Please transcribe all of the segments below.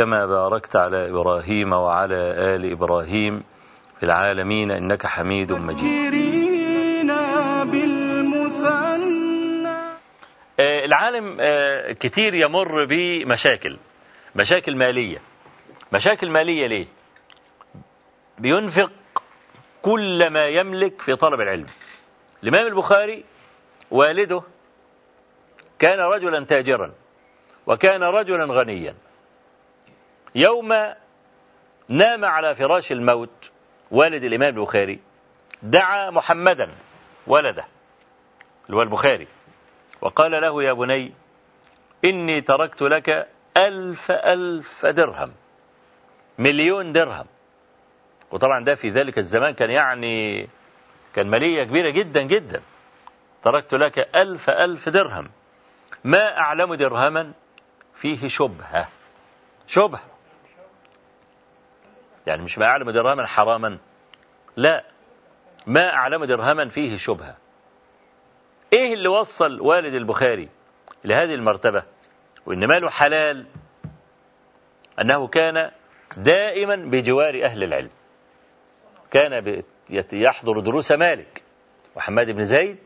كما باركت على إبراهيم وعلى آل إبراهيم في العالمين إنك حميد مجيد. العالم كتير يمر بمشاكل مشاكل مالية. مشاكل مالية ليه؟ بينفق كل ما يملك في طلب العلم. الإمام البخاري والده كان رجلا تاجرا وكان رجلا غنيا. يوم نام على فراش الموت والد الإمام البخاري دعا محمدا ولده اللي هو البخاري وقال له يا بني إني تركت لك ألف ألف درهم مليون درهم. وطبعا ده في ذلك الزمان كان يعني كان مالية كبيرة جدا جدا. تركت لك ألف ألف درهم ما أعلم درهما؟ فيه شبهة شبهة. يعني مش ما أعلم درهما حراما. لا ما أعلم درهما فيه شبهة. إيه اللي وصل والد البخاري لهذه المرتبة؟ وإن ماله حلال أنه كان دائما بجوار أهل العلم. كان يحضر دروس مالك وحماد بن زيد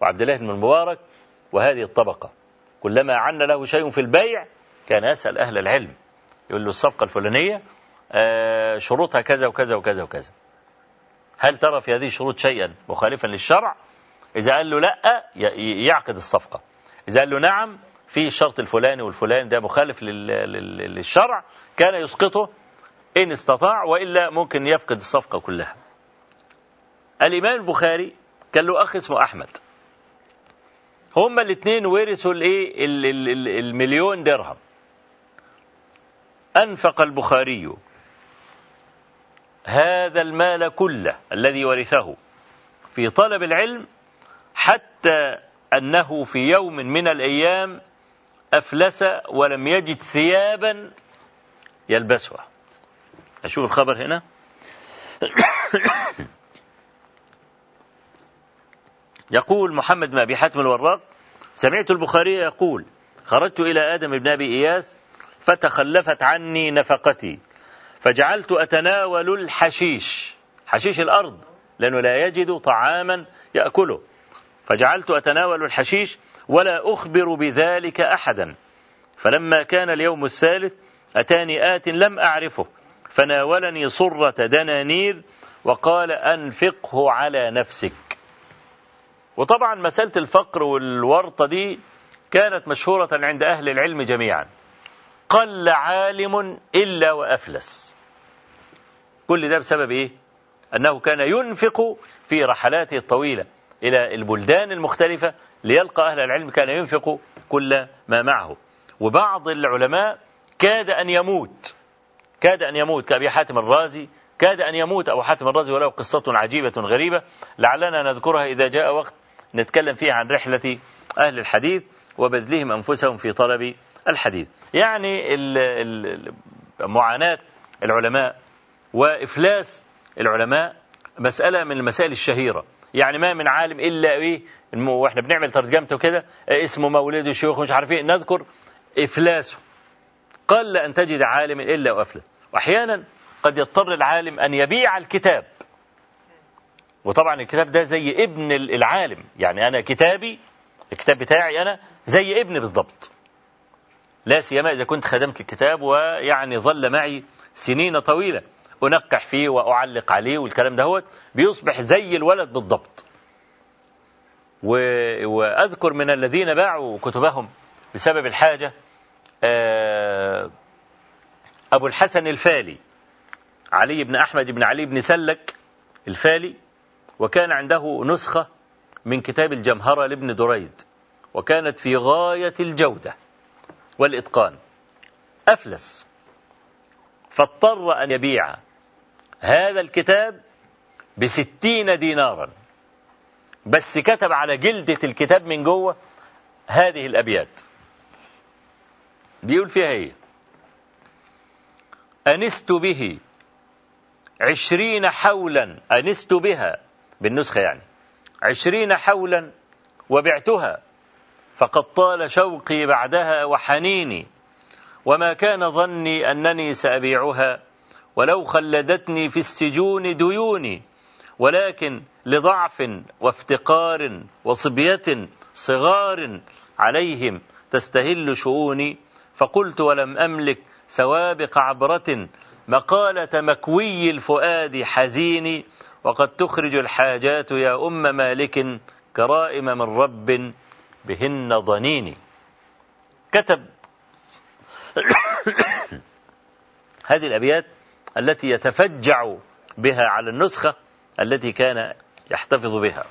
وعبد الله بن المبارك وهذه الطبقة. كلما عن له شيء في البيع كان يسأل أهل العلم. يقول له الصفقة الفلانية شروطها كذا وكذا وكذا وكذا. هل ترى في هذه الشروط شيئا مخالفا للشرع؟ إذا قال له لا يعقد الصفقة. إذا قال له نعم في الشرط الفلاني والفلاني ده مخالف للشرع كان يسقطه إن استطاع وإلا ممكن يفقد الصفقة كلها. الإمام البخاري كان له أخ اسمه أحمد. هما الاثنين ورثوا الايه المليون درهم. أنفق البخاري هذا المال كله الذي ورثه في طلب العلم حتى أنه في يوم من الأيام أفلس ولم يجد ثيابا يلبسها. أشوف الخبر هنا. يقول محمد بن أبي حاتم الوراق سمعت البخاري يقول خرجت إلى آدم بن أبي إياس فتخلفت عني نفقتي. فجعلت أتناول الحشيش حشيش الأرض لأنه لا يجد طعاما يأكله. فجعلت أتناول الحشيش ولا أخبر بذلك أحدا. فلما كان اليوم الثالث أتاني آت لم أعرفه. فناولني صرة دنانير وقال أنفقه على نفسك. وطبعا مسألة الفقر والورطة دي كانت مشهورة عند أهل العلم جميعا. قل عالم إلا وأفلس كل ده بسبب إيه؟ أنه كان ينفق في رحلاته الطويلة إلى البلدان المختلفة ليلقى أهل العلم كان ينفق كل ما معه وبعض العلماء كاد أن يموت كاد أن يموت كأبي حاتم الرازي كاد أن يموت أبو حاتم الرازي وله قصة عجيبة غريبة لعلنا نذكرها إذا جاء وقت نتكلم فيها عن رحلة أهل الحديث وبذلهم أنفسهم في طلب الحديث. يعني معاناة العلماء وإفلاس العلماء مسألة من المسائل الشهيرة. يعني ما من عالم إلا إيه وإحنا بنعمل ترجمته كده اسمه مولد الشيوخ مش عارفين نذكر إفلاسه. قل أن تجد عالم إلا وأفلس. وأحيانا قد يضطر العالم أن يبيع الكتاب. وطبعا الكتاب ده زي ابن العالم. يعني أنا كتابي الكتاب بتاعي أنا زي ابن بالضبط. لا سيما إذا كنت خدمت الكتاب ويعني ظل معي سنين طويلة. أنقح فيه وأعلق عليه والكلام دهوت بيصبح زي الولد بالضبط. وأذكر من الذين باعوا كتبهم بسبب الحاجة آه، أبو الحسن الفالي علي بن أحمد بن علي بن سلك الفالي وكان عنده نسخة من كتاب الجمهرة لابن دريد وكانت في غاية الجودة. والإتقان. أفلس. فاضطر أن يبيع هذا الكتاب بستين دينارا. بس كتب على جلدة الكتاب من جوه هذه الأبيات. بيقول فيها هي أنست به عشرين حولا. أنست بها بالنسخة يعني. عشرين حولا وبعتها. فقد طال شوقي بعدها وحنيني. وما كان ظني أنني سأبيعها ولو خلدتني في السجون ديوني. ولكن لضعف وافتقار وصبية صغار عليهم تستهل شؤوني. فقلت ولم أملك سوابق عبرة مقالة مكوي الفؤاد حزين وقد تخرج الحاجات يا أم مالك كرائم من رب. بهن ضنين كتب هذه الأبيات التي يتفجع بها على النسخة التي كان يحتفظ بها.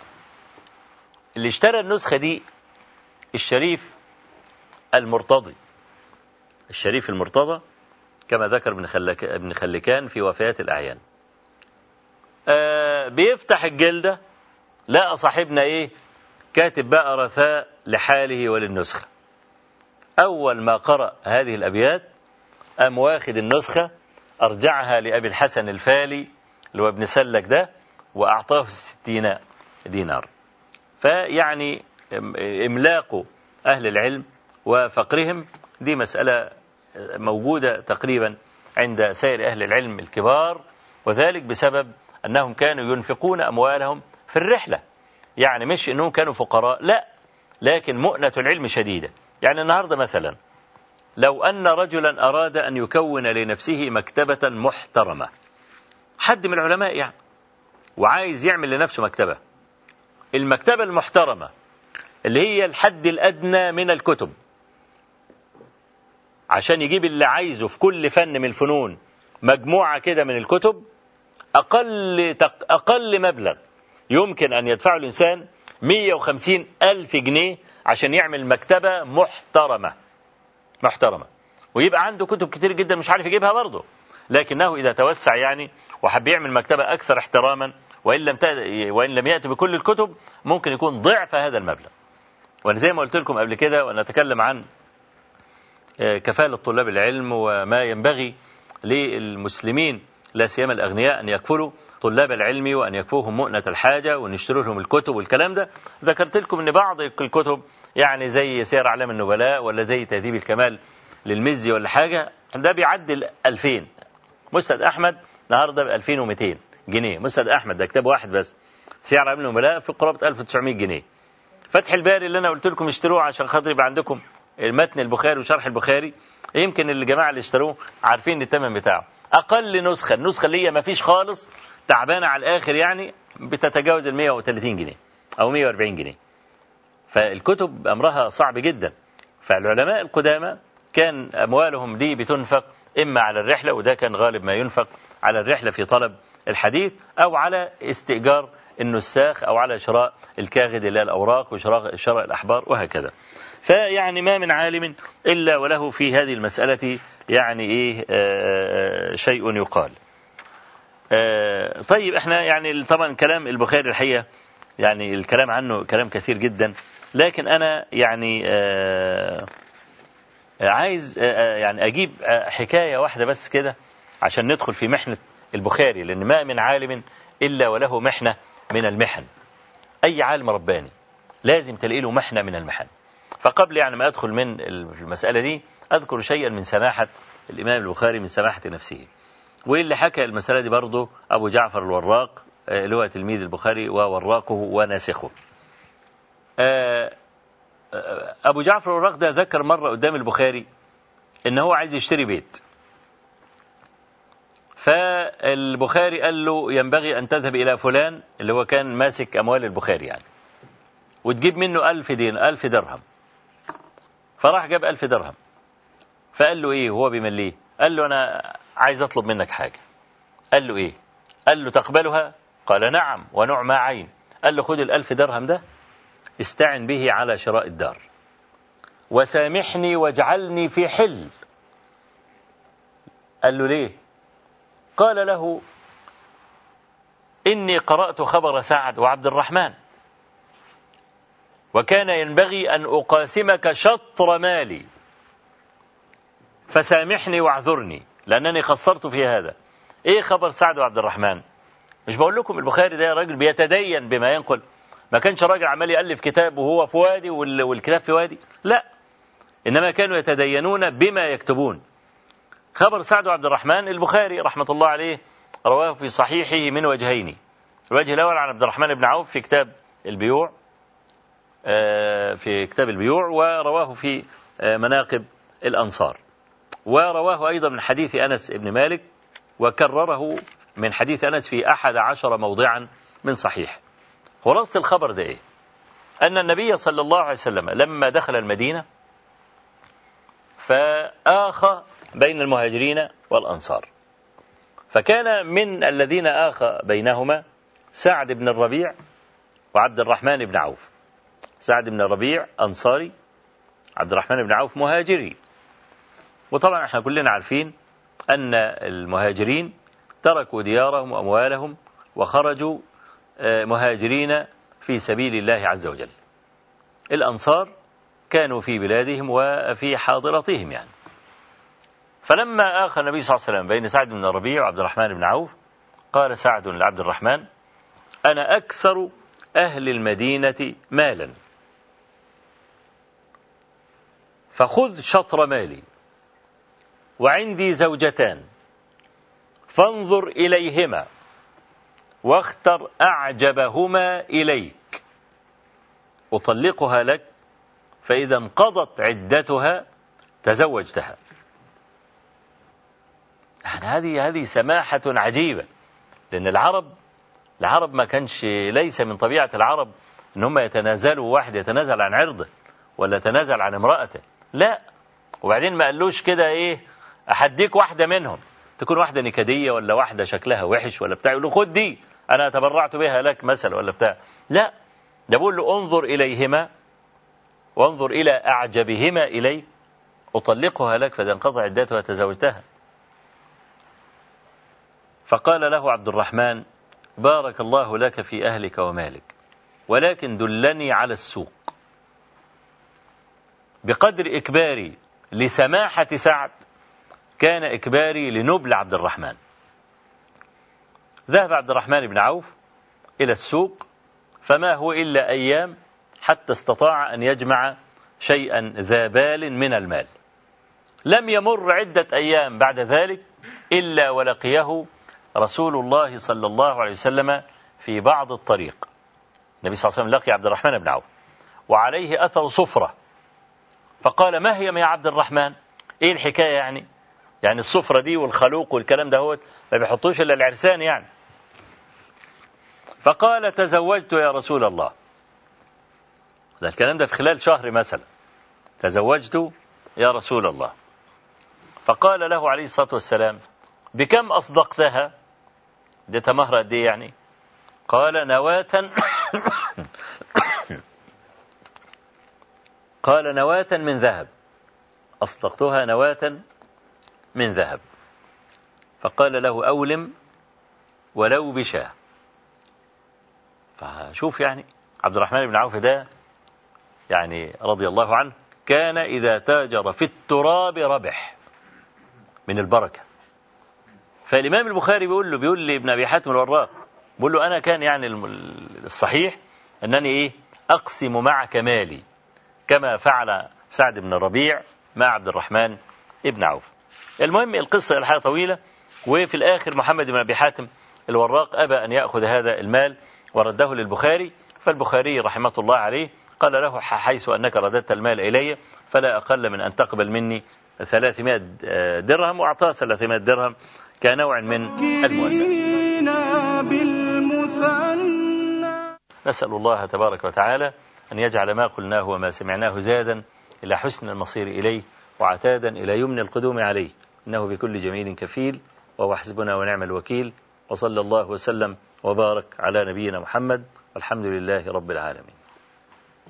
اللي اشترى النسخة دي الشريف المرتضي. الشريف المرتضى كما ذكر ابن خلك ابن خلكان في وفيات الأعيان. آه بيفتح الجلدة لقى صاحبنا إيه؟ كاتب بقى رثاء لحاله وللنسخة. أول ما قرأ هذه الأبيات قام واخد النسخة أرجعها لأبي الحسن الفالي اللي هو ابن سلك ده وأعطاه الستين دينار. فيعني إملاق أهل العلم وفقرهم دي مسألة موجودة تقريبا عند سائر أهل العلم الكبار وذلك بسبب أنهم كانوا ينفقون أموالهم في الرحلة. يعني مش أنهم كانوا فقراء لا. لكن مؤنة العلم شديدة. يعني النهاردة مثلا لو أن رجلا أراد أن يكون لنفسه مكتبة محترمة حد من العلماء يعني وعايز يعمل لنفسه مكتبة. المكتبة المحترمة اللي هي الحد الأدنى من الكتب. عشان يجيب اللي عايزه في كل فن من الفنون مجموعة كده من الكتب أقل, أقل مبلغ يمكن أن يدفعه الإنسان 150 ألف جنيه عشان يعمل مكتبة محترمة. محترمة. ويبقى عنده كتب كتير جدا مش عارف يجيبها برضه. لكنه إذا توسع يعني وحب يعمل مكتبة أكثر احتراما وإن لم وإن لم يأتي بكل الكتب ممكن يكون ضعف هذا المبلغ. وأنا زي ما قلت لكم قبل كده ونتكلم عن آه، كفالة طلاب العلم وما ينبغي للمسلمين لا سيما الأغنياء أن يكفلوا. طلاب العلم وأن يكفوهم مؤنة الحاجة وأن يشتروا لهم الكتب والكلام ده. ذكرت لكم أن بعض الكتب يعني زي سير أعلام النبلاء ولا زي تهذيب الكمال للمزي ولا حاجة ده بيعدل 2000 مسند أحمد النهارده ب 2200 جنيه. مسند أحمد ده كتاب واحد بس. سير أعلام النبلاء في قرابة 1900 جنيه. فتح الباري اللي أنا قلت لكم اشتروه عشان خاطر يبقى عندكم المتن البخاري وشرح البخاري. يمكن الجماعة اللي اشتروه عارفين الثمن بتاعه. أقل نسخة النسخة اللي هي ما فيش خالص تعبانة على الآخر يعني بتتجاوز ال 130 جنيه أو 140 جنيه. فالكتب أمرها صعب جدا. فالعلماء القدامى كان أموالهم دي بتنفق إما على الرحلة وده كان غالب ما ينفق على الرحلة في طلب الحديث أو على استئجار النساخ أو على شراء الكاغد اللي الأوراق وشراء شراء الأحبار وهكذا. فيعني ما من عالم إلا وله في هذه المسألة يعني إيه آه شيء يقال. آه طيب إحنا يعني طبعا كلام البخاري الحقيقة يعني الكلام عنه كلام كثير جدا لكن أنا يعني آه عايز آه يعني أجيب حكاية واحدة بس كده عشان ندخل في محنة البخاري لأن ما من عالم إلا وله محنة من المحن. أي عالم رباني لازم تلاقي له محنة من المحن. فقبل يعني ما أدخل من المسألة دي أذكر شيئا من سماحة الإمام البخاري من سماحة نفسه. واللي حكى المسألة دي برضه أبو جعفر الوراق اللي هو تلميذ البخاري ووراقه وناسخه. أبو جعفر الوراق ده ذكر مرة قدام البخاري إن هو عايز يشتري بيت. فالبخاري قال له ينبغي أن تذهب إلى فلان اللي هو كان ماسك أموال البخاري يعني وتجيب منه ألف دين ألف درهم. فراح جاب ألف درهم. فقال له إيه؟ هو بيمليه. قال له أنا عايز أطلب منك حاجة. قال له إيه؟ قال له تقبلها؟ قال نعم ونعم عين. قال له خد الألف درهم ده استعن به على شراء الدار. وسامحني واجعلني في حل. قال له ليه؟ قال له إني قرأت خبر سعد وعبد الرحمن. وكان ينبغي أن أقاسمك شطر مالي. فسامحني واعذرني. لأنني خسرت في هذا. إيه خبر سعد وعبد الرحمن؟ مش بقول لكم البخاري ده راجل بيتدين بما ينقل. ما كانش راجل عمال يألف كتاب وهو في وادي والكتاب في وادي. لا. إنما كانوا يتدينون بما يكتبون. خبر سعد وعبد الرحمن البخاري رحمة الله عليه رواه في صحيحه من وجهين. الوجه الأول عن عبد الرحمن بن عوف في كتاب البيوع في كتاب البيوع ورواه في مناقب الأنصار. ورواه أيضا من حديث أنس بن مالك وكرره من حديث أنس في أحد عشر موضعا من صحيح. خلاصة الخبر ده إيه؟ أن النبي صلى الله عليه وسلم لما دخل المدينة فآخى بين المهاجرين والأنصار. فكان من الذين آخى بينهما سعد بن الربيع وعبد الرحمن بن عوف. سعد بن الربيع أنصاري عبد الرحمن بن عوف مهاجري. وطبعا إحنا كلنا عارفين أن المهاجرين تركوا ديارهم وأموالهم وخرجوا مهاجرين في سبيل الله عز وجل. الأنصار كانوا في بلادهم وفي حاضرتهم يعني. فلما آخى النبي صلى الله عليه وسلم بين سعد بن الربيع وعبد الرحمن بن عوف قال سعد لعبد الرحمن أنا أكثر أهل المدينة مالا. فخذ شطر مالي. وعندي زوجتان. فانظر إليهما واختر أعجبهما إليك. أطلقها لك فإذا انقضت عدتها تزوجتها. يعني هذه هذه سماحة عجيبة لأن العرب العرب ما كانش ليس من طبيعة العرب إن هم يتنازلوا واحد يتنازل عن عرضه ولا يتنازل عن امرأته. لا. وبعدين ما قالوش كده إيه أحديك واحدة منهم. تكون واحدة نكدية ولا واحدة شكلها وحش ولا بتاع يقول له خد دي أنا تبرعت بها لك مثلا ولا بتاع. لا ده بقول له انظر إليهما وانظر إلى أعجبهما الي أطلقها لك فإذا انقضى عدتها تزوجتها. فقال له عبد الرحمن بارك الله لك في أهلك ومالك ولكن دلني على السوق. بقدر إكباري لسماحة سعد كان إكباري لنبل عبد الرحمن. ذهب عبد الرحمن بن عوف إلى السوق فما هو إلا أيام حتى استطاع أن يجمع شيئا ذا بال من المال. لم يمر عدة أيام بعد ذلك إلا ولقيه رسول الله صلى الله عليه وسلم في بعض الطريق. النبي صلى الله عليه وسلم لقي عبد الرحمن بن عوف وعليه أثر صفرة. فقال ما هي يا عبد الرحمن؟ إيه الحكاية يعني؟ يعني الصفرة دي والخلوق والكلام ده هو ما بيحطوش إلا العرسان يعني. فقال تزوجت يا رسول الله. ده الكلام ده في خلال شهر مثلا. تزوجت يا رسول الله. فقال له عليه الصلاة والسلام بكم أصدقتها؟ اديتها مهر قد إيه يعني. قال نواة. قال نواة من ذهب. أصدقتها نواة من ذهب. فقال له أولم ولو بشاه فشوف يعني عبد الرحمن بن عوف ده يعني رضي الله عنه كان إذا تاجر في التراب ربح من البركة. فالإمام البخاري بيقول له بيقول لابن أبي حاتم الوراق بيقول له أنا كان يعني الصحيح أنني إيه؟ أقسم معك مالي كما فعل سعد بن الربيع مع عبد الرحمن ابن عوف. المهم القصة الحقيقة طويلة. وفي الآخر محمد بن أبي حاتم الوراق أبى أن يأخذ هذا المال ورده للبخاري. فالبخاري رحمة الله عليه قال له حيث أنك رددت المال إلي فلا أقل من أن تقبل مني 300 درهم وأعطاه 300 درهم كنوع من المواساة. نسأل الله تبارك وتعالى أن يجعل ما قلناه وما سمعناه زادا إلى حسن المصير إليه وعتادا إلى يمن القدوم عليه. إنه بكل جميل كفيل وهو حسبنا ونعم الوكيل وصلى الله وسلم وبارك على نبينا محمد والحمد لله رب العالمين.